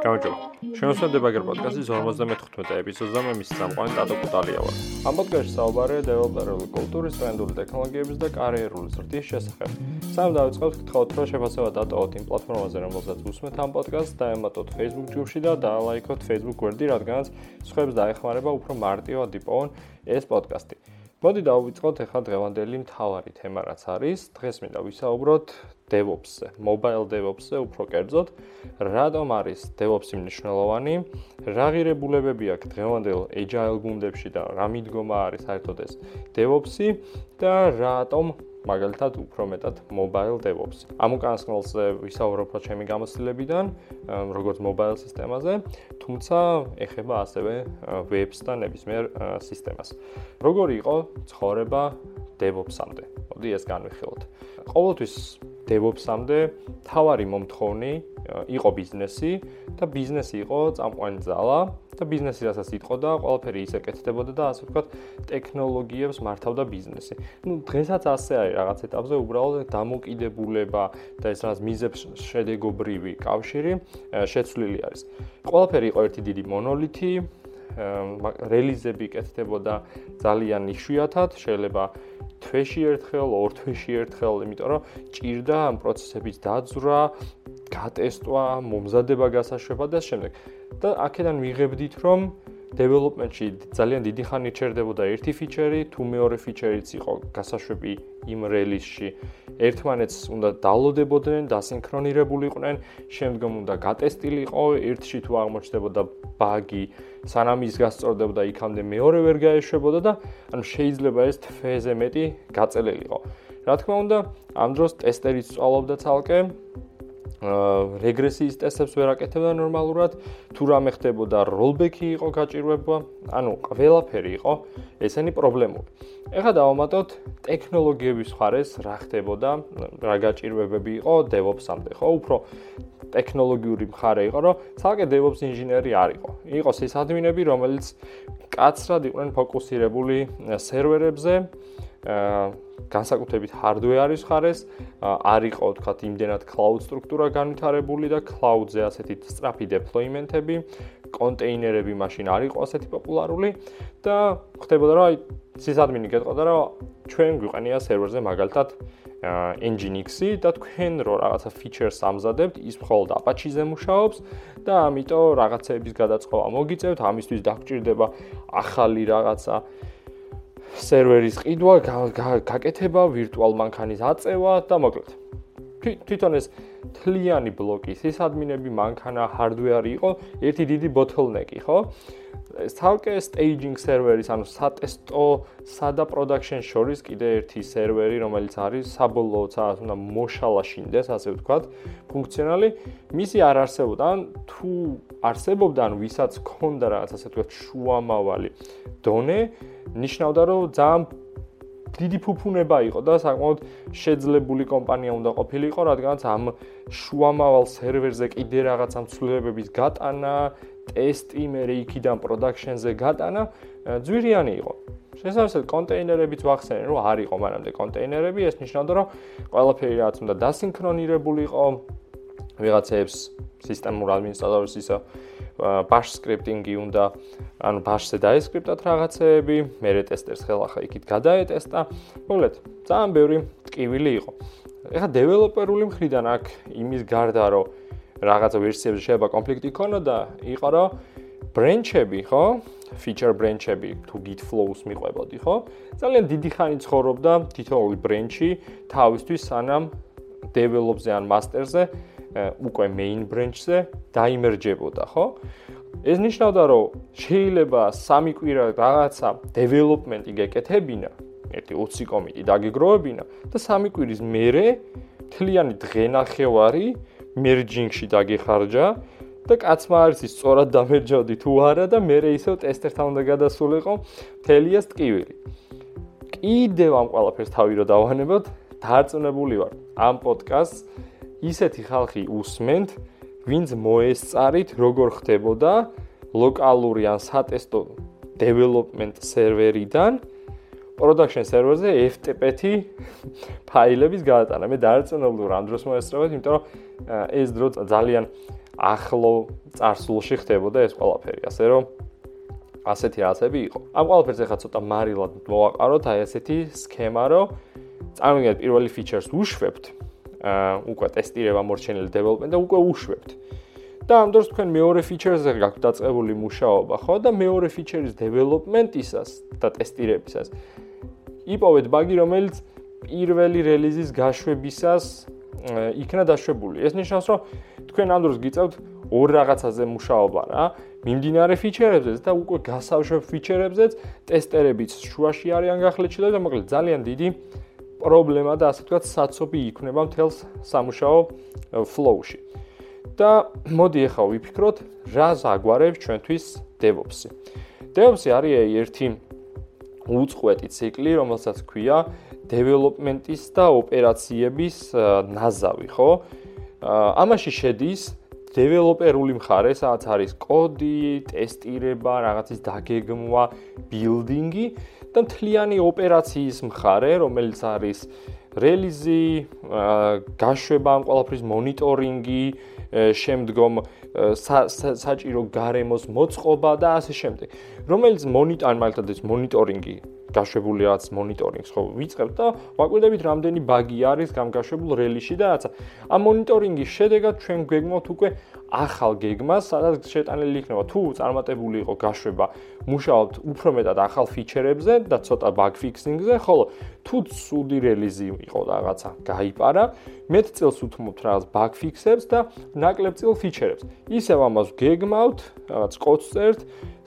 გამარჯობა. შევსვათ დებაგერ პოდკასტის 55 ეპიზოდზე მე მის სამყარო დადო კუტალია ვარ. ამ პოდკასტში საუბარია დეველოპერული კულტურის, ტრენდული ტექნოლოგიების და კარიერული ზრდის შესახებ. სამ დავიწყოთ გთხოვთ რომ შეფასება დატოვოთ იმ პლატფორმაზე, რომელზეც უსმენთ ამ პოდკასტს და ემატოთ Facebook ჯგუფში და დაალაიქოთ Facebook გვერდი, რადგანაც სხვებს დაეხმარება უფრო მარტივად იპოვონ ეს პოდკასტი. მოდი დავიწყოთ ახლა დღევანდელი მთავარი თემა რაც არის. დღეს მინდა ვისაუბროთ DevOps-ზე, Mobile DevOps-ზე უფრო კერძოდ, რატომ არის DevOps-ი მნიშვნელოვანი, რა ღირებულებები აქვს დღევანდელ Agile გუნდებში და რა მიდგომა არის საერთოდ ეს DevOps-ი და რატომ მაგალითად უფრო მეტად mobile DevOps. ამ უკანასკნელზე ვისაუბრებ რა ჩემი გამოცდილებიდან, როგორც mobile სისტემაზე, თუმცა ეხება ასევე web-ს და ნებისმიერ სისტემას. როგორი იყო ცხოვრება DevOps-ამდე? მოდი ეს განვიხილოთ. ყოველთვის DevOps-ამდე თავარი მომთხოვნი იყო ბიზნესი და ბიზნესი იყო წამყვანი ძალა და ბიზნესი რასაც იტყო და ყველაფერი ისე კეთდებოდა და ასე ვთქვათ ტექნოლოგიებს მართავდა ბიზნესი. ნუ დღესაც ასე არის რაღაც ეტაპზე უბრალოდ დამოკიდებულება და ეს რაც მიზებს შედეგობრივი კავშირი შეცვლილი არის. ყველაფერი იყო ერთი დიდი მონოლითი რელიზები კეთდებოდა ძალიან იშვიათად, შეიძლება თვეში ერთხელ, ორ თვეში ერთხელ, იმიტომ რომ ჭირდა ამ პროცესების დაძვრა, გატესტვა, მომზადება, გასაშვება და შემდეგ. და აქედან მიღებდით, რომ development-ში ძალიან დიდი ხანი ჩერდებოდა ერთი ფიჩერი, თუ მეორე ფიჩერიც იყო გასაშვები იმ release-ში. ერთმანეთს უნდა დალოდებოდნენ, დასინქრონირებულიყვნენ, შემდგომ უნდა გატესტილიყო, ერთში თუ აღმოჩნდებოდა ბაგი, სანამ ის გასწორდებოდა იქამდე მეორე ვერ გაეშვებოდა და ანუ შეიძლება ეს თვეზე მეტი გაწელილიყო. რა თქმა უნდა, ამ დროს ტესტერიც წვალობდა ცალკე, რეგრესიის ტესტებს ვერ აკეთებდა ნორმალურად, თუ რამე ხდებოდა როლბექი იყო გაჭირვება, ანუ ყველაფერი იყო ესენი პრობლემური. ეხლა დავამატოთ ტექნოლოგიების ხარეს რა ხდებოდა, რა გაჭირვებები იყო DevOps-ამდე, ხო? უფრო ტექნოლოგიური მხარე იყო, რომ ცალკე DevOps ინჟინერი არ იყო. იყო სისადმინები, რომელიც კაცრად იყვნენ ფოკუსირებული სერვერებზე, განსაკუთრებით hardware-ის ხარეს არ იყო თქვა იმდენად cloud სტრუქტურა განვითარებული და cloud-ზე ასეთი სწრაფი deployment-ები, კონტეინერები მაშინ არ იყო ასეთი პოპულარული და ხდებოდა რომ აი sysadmin-ი გეტყოდა რომ ჩვენ გვიყენია სერვერზე მაგალითად Nginx-ი და თქვენ რო რაღაცა feature-ს ამზადებთ, ის მხოლოდ Apache-ზე მუშაობს და ამიტომ რაღაცეების გადაწყობა მოგიწევთ, ამისთვის დაგჭირდება ახალი რაღაცა სერვერის ყიდვა, გაკეთება, ვირტუალ მანქანის აწევა და მოკლედ. თვითონ ეს თლიანი ბლოკი, სისადმინები, მანქანა, hardware იყო ერთი დიდი bottleneck-ი, ხო? ცალკე staging server-ის, ანუ სატესტო, სადა production შორის კიდე ერთი სერვერი, რომელიც არის საბოლოო ცალ უნდა მოშალაშინდეს, ასე ვთქვათ, ფუნქციონალი, მისი არ არსებობდა, ან თუ არსებობდა, ან ვისაც ქონდა რაღაც ასე ვთქვათ, შუამავალი დონე, ნიშნავდა, რომ ძალიან დიდი ფუფუნება იყო და საკმაოდ შეძლებული კომპანია უნდა ყოფილიყო, რადგანაც ამ შუამავალ სერვერზე კიდე რაღაცა ცვლილებების გატანა, ტესტი, მე იქიდან production-ზე გატანა ძვირიანი იყო. შესაძლოა კონტეინერებიც ვახსენე, რომ არ იყო მანამდე კონტეინერები, ეს ნიშნავდა, რომ ყველაფერი რაც უნდა დასინქრონირებულიყო ვიღაცებს სისტემურ ადმინისტრატორს ისა bash scripting-ი უნდა ანუ bash-ზე დაესკრიპტათ რაღაცეები, მე ტესტერს ხელახა იქით გადაეტესტა. მოკლედ, ძალიან ბევრი ტკივილი იყო. ეხლა დეველოპერული მხრიდან აქ იმის გარდა რომ რაღაცა ვერსიებზე შეიძლება კონფლიქტი ქონოდა, იყო რომ branch-ები, ხო? feature branch-ები თუ git flows მიყვებოდი, ხო? ძალიან დიდი ხანი ცხოვრობდა თითოეული branch-ი თავისთვის სანამ develop-ზე ან master-ზე უკვე main branch-ზე დაიმერჯებოდა, ხო? ეს ნიშნავდა, რომ შეიძლება სამი კვირა რაღაცა development-ი გეკეთებინა, ერთი 20 კომიტი დაგეგროვებინა და სამი კვირის მერე თლიანი დღენახევარი merging-ში დაგეხარჯა და კაცმა არის ის სწორად დამერჯავდი თუ არა და მე ისევ ტესტერთან უნდა გადასულიყო თელიას ტკივილი. კიდევ ამ ყველაფერს თავი რო დავანებოთ, დარწმუნებული ვარ ამ პოდკასტს ისეთი ხალხი უსმენთ, ვინც მოესწარით როგორ ხდებოდა ლოკალური ან სატესტო development server-იდან production server-ზე FTP-ი ფაილების გადატანა. მე დაერწმუნებული რომ ამ დროს მოესწრებათ, იმიტომ რომ ეს დრო ძალიან ახლო წარსულში ხდებოდა ეს ყველაფერი, ასე რომ ასეთი რაღაცები იყო. ამ ყველაფერს ახლა ცოტა მარილად მოვაყაროთ, აი ასეთი სქემა, რომ წარმოგიდგენთ პირველი features უშვებთ. აა უკვე ტესტირება მორჩენილი development და უკვე უშვებთ. და ამ დროს თქვენ მეორე features-ზე გაქვთ დაწყებული მუშაობა, ხო? და მეორე feature-ის development-ისას და ტესტირებისას იპოვეთ ბაგი, რომელიც პირველი რელიზის გაშვებისას იქნა დაშვებული. ეს ნიშნავს, რომ თქვენ ამ დროს გიწევთ ორ რაღაცაზე მუშაობა რა. მიმდინარე feature-ებზეც და უკვე გასავშვებ feature-ებზეც ტესტერებიც შუაში არიან გახლეჩილი და მოკლედ ძალიან დიდი პრობლემა და ასე ვთქვათ, საცობი იქნება მთელს სამუშაო flow-ში. და მოდი ახლა ვიფიქროთ, რა ზაგვარებს ჩვენთვის DevOps-ი. DevOps-ი არის ერთი უწყვეტი ციკლი, რომელსაც ქვია development-ის და ოპერაციების ნაზავი, ხო? ამაში შედის developer-ული მხარე, სადაც არის კოდი, ტესტირება, რაღაცის დაგეგმვა, building-ი და მთლიანი ოპერაციის მხარე, რომელიც არის რელიზი, გაშვება ამ ყველაფრის მონიტორინგი, შემდგომ საჭირო გარემოს მოწყობა და ასე შემდეგ. რომელიც მონიტორინგი, მაგალითად ეს მონიტორინგი გაშვებული რაც მონიტორინგს ხო ვიწყებთ და ვაკვირდებით რამდენი ბაგი არის გამგაშვებულ რელიში და რაცა ამ მონიტორინგის შედეგად ჩვენ გვეგმოთ უკვე ახალ გეგმას, სადაც შეტანილი იქნება თუ წარმატებული იყო გაშვება, მუშაობთ უფრო მეტად ახალ ფიჩერებზე და ცოტა ბაგ ფიქსინგზე, ხოლო თუ ცუდი რელიზი იყო რაღაცა გაიპარა, მეტ წელს უთმობთ რაღაც ბაგ ფიქსებს და ნაკლებ წელ ფიჩერებს. ისევ ამას გეგმავთ, რაღაც კოდს წერთ,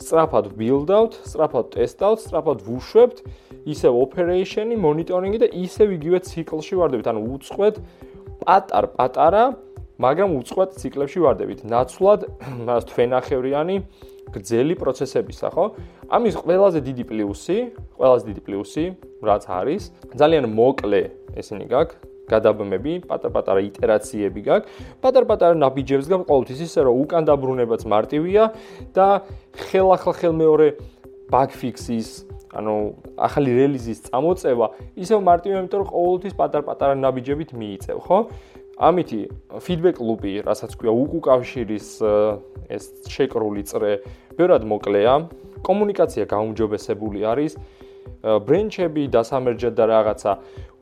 სწრაფად ბილდავთ, სწრაფად ტესტავთ, სწრაფად ვუშვებთ, ისევ ოპერეიშენი, მონიტორინგი და ისევ იგივე ციკლში ვარდებით, ანუ უწყვეთ პატარ-პატარა მაგრამ უწყვეტ ციკლებში ვარდებით. ნაცვლად მას თვენახევრიანი გრძელი პროცესებისა, ხო? ამის ყველაზე დიდი პლუსი, ყველაზე დიდი პლუსი, რაც არის, ძალიან მოკლე ესენი გაქვს გადაბმები, პატარ-პატარა იტერაციები გაქვს, პატარ-პატარა ნაბიჯებს გაქვს ყოველთვის ისე რომ უკან დაბრუნებაც მარტივია და ხელახლა ხელმეორე ბაგ ფიქსის ანუ ახალი რელიზის წამოწევა ისევ მარტივია, იმიტომ რომ ყოველთვის პატარ-პატარა ნაბიჯებით მიიწევ, ხო? ამითი ფიდბექ ლუპი, რასაც ქვია უკუკავშირის ეს შეკრული წრე, ბევრად მოკლეა. კომუნიკაცია გაუმჯობესებული არის. ბრენჩები დასამერჯად და რაღაცა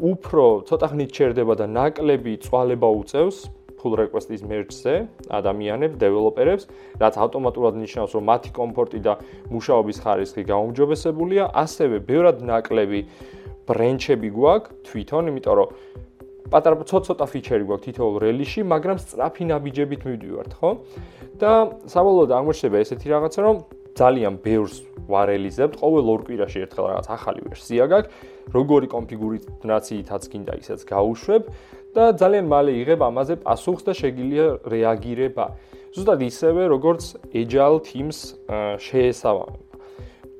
უფრო ცოტა ხნით ჩერდება და ნაკლები წვალება უწევს pull request-ის merge-ზე ადამიანებს, დეველოპერებს, რაც ავტომატურად ნიშნავს, რომ მათი კომფორტი და მუშაობის ხარისხი გაუმჯობესებულია. ასევე ბევრად ნაკლები ბრენჩები გვაქვს თვითონ, იმიტომ რომ პატარა ცოტ-ცოტა ფიჩერი გვაქვს თითოეულ რელიში, მაგრამ სწრაფი ნაბიჯებით მივდივართ, ხო? და საბოლოოდ აღმოჩნდება ესეთი რაღაცა, რომ ძალიან ბევრს ვარელიზებთ, ყოველ ორ კვირაში ერთხელ რაღაც ახალი ვერსია გაქვს, როგორი კონფიგურაციითაც გინდა ისეც გაუშვებ და ძალიან მალე იღებ ამაზე პასუხს და შეგიძლია რეაგირება. ზუსტად ისევე, როგორც agile teams შეესაბამება.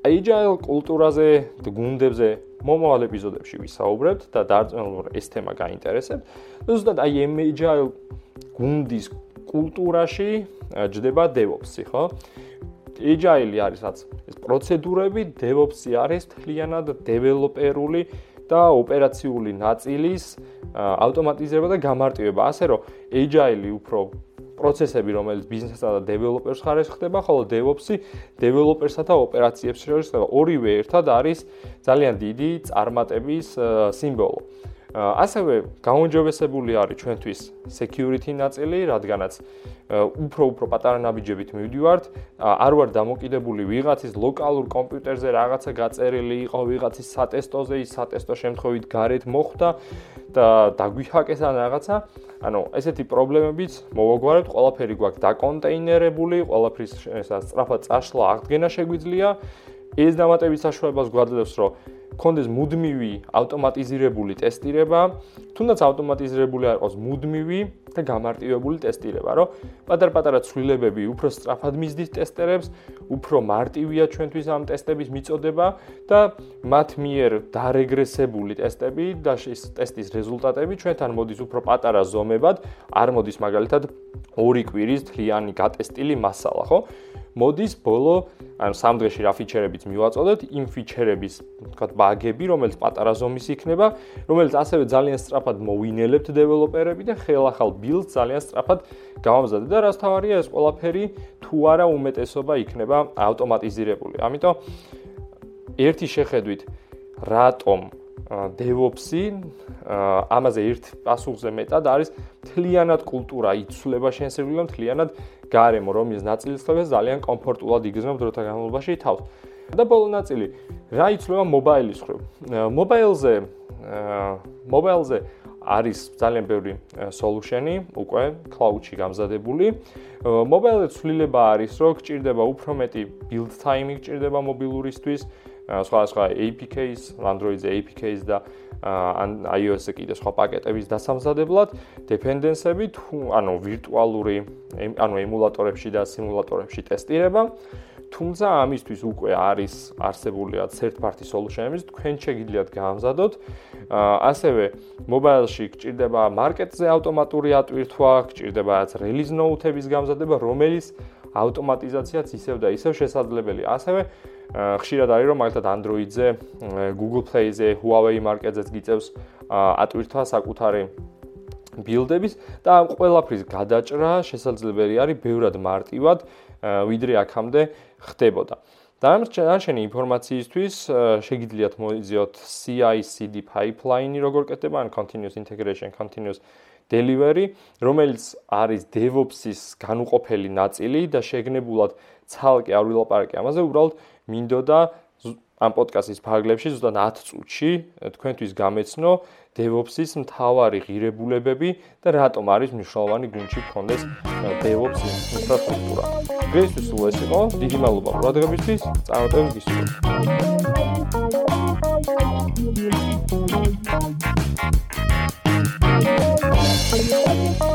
agile კულტურაზე გუნდებზე მომავალ ეპიზოდებში ვისაუბრებთ და დაარწმუნებულ ეს თემა გაინტერესებთ. ზუსტად აი agile გუნდის კულტურაში ჯდება DevOps-ი, ხო? agile არის რაც ეს პროცედურები, DevOps-ი არის თლიანად დეველოპერული და ოპერაციული ნაწილის ავტომატიზება და გამარტივება, ასე რომ agile უფრო პროცესები, რომელიც ბიზნესსა და დეველოპერს ხარეს ხდება, ხოლო DevOps-ი დეველოპერსა და ოპერაციებს შორის ხდება. ორივე ერთად არის ძალიან დიდი წარმატების სიმბოლო. ასევე გაუნჯობესებული არის ჩვენთვის security ნაწილი, რადგანაც უფრო უფრო პატარა ნაბიჯებით მივდივართ, არ ვარ დამოკიდებული ვიღაცის ლოკალურ კომპიუტერზე რაღაცა გაწერილი იყო ვიღაცის სატესტოზე, ის სატესტო შემთხვევით გარეთ მოხვდა და დაგვიჰაკეს ან რაღაცა. ანუ ესეთი პრობლემებიც მოვაგვარებთ, ყველაფერი გვაქვს დაკონტეინერებული, ყველაფრის ესა სწრაფად წაშლა აღდგენა შეგვიძლია. ეს დამატებით საშუალებას გვაძლევს, რომ კონდეს მუდმივი ავტომატიზირებული ტესტირება, თუნდაც ავტომატიზირებული არ იყოს მუდმივი და გამარტივებული ტესტირება, რომ პატარ-პატარა ცვლილებები უფრო სწრაფად მისდის ტესტერებს, უფრო მარტივია ჩვენთვის ამ ტესტების მიწოდება და მათ მიერ დარეგრესებული ტესტები და ეს ტესტის რეზულტატები ჩვენთან მოდის უფრო პატარა ზომებად, არ მოდის მაგალითად ორი კვირის თლიანი გატესტილი მასალა, ხო? მოდის ბოლო ან სამ დღეში რა ფიჩერებიც მივაწოდეთ, იმ ფიჩერების, თქვათ, ბაგები, რომელიც პატარა ზომის იქნება, რომელიც ასევე ძალიან სწრაფად მოვინელებთ დეველოპერები და ხელახალ ბილდს ძალიან სწრაფად გამომზადეთ და რაც თავარია ეს ყველაფერი თუ არა უმეტესობა იქნება ავტომატიზირებული. ამიტომ ერთი შეხედვით რატომ DevOps-ი ამაზე ერთ პასუხზე მეტად არის თლიანად კულტურა იცვლება შენსერვილო თლიანად გარემო რომის ნაწილისხმევას ძალიან კომფორტულად იგრძნო დროთა განმავლობაში თავს. და ბოლო ნაწილი რა იცვლება მობაილის ხრივ. მობაილზე მობაილზე არის ძალიან ბევრი solution-ი უკვე cloud-ში გამზადებული. მობაილზე ცვლილება არის, რომ გჭირდება უფრო მეტი build time-ი გჭირდება მობილურისთვის. სხვა სხვა APK-ს, Android-ზე APK-ს და ან iOS-ზე კიდე სხვა პაკეტების დასამზადებლად dependency-ები თუ ანუ ვირტუალური ანუ ემულატორებში და სიმულატორებში ტესტირება. თუმცა ამისთვის უკვე არის არსებულია third party solution-ები, თქვენ შეგიძლიათ გაამზადოთ. ასევე mobile-ში გჭირდება market-ზე ავტომატური ატვირთვა, გჭირდება რაც release note-ების გამზადება, რომელიც ავტომატიზაციაც ისევ და ისევ შესაძლებელია. ასევე ხშირად არის რომ მაგალითად Android-ზე, Google Play-ზე, Huawei Market-ზეც გიწევს ატვირთვა საკუთარი ბილდების და ყველაფრის გადაჭრა შესაძლებელი არის ბევრად მარტივად, ვიდრე აქამდე ხდებოდა. დამრჩენი ინფორმაციისთვის შეგიძლიათ მოიძიოთ CI/CD pipeline-ი როგორ კეთდება, ან continuous integration, continuous delivery, რომელიც არის DevOps-ის განუყოფელი ნაწილი და შეგნებულად ცალკე არ ვილაპარაკე ამაზე, უბრალოდ მინდოდა ამ პოდკასტის ფარგლებში ზუსტად 10 წუთში თქვენთვის გამეცნო DevOps-ის მთავარი ღირებულებები და რატომ არის მნიშვნელოვანი გუნჩი გქონდეს DevOps ინფრასტრუქტურა. დღეისთვის სულ ეს იყო. დიდი მადლობა ყურადღებისთვის. წარმატებებს გისურვებთ. Bye.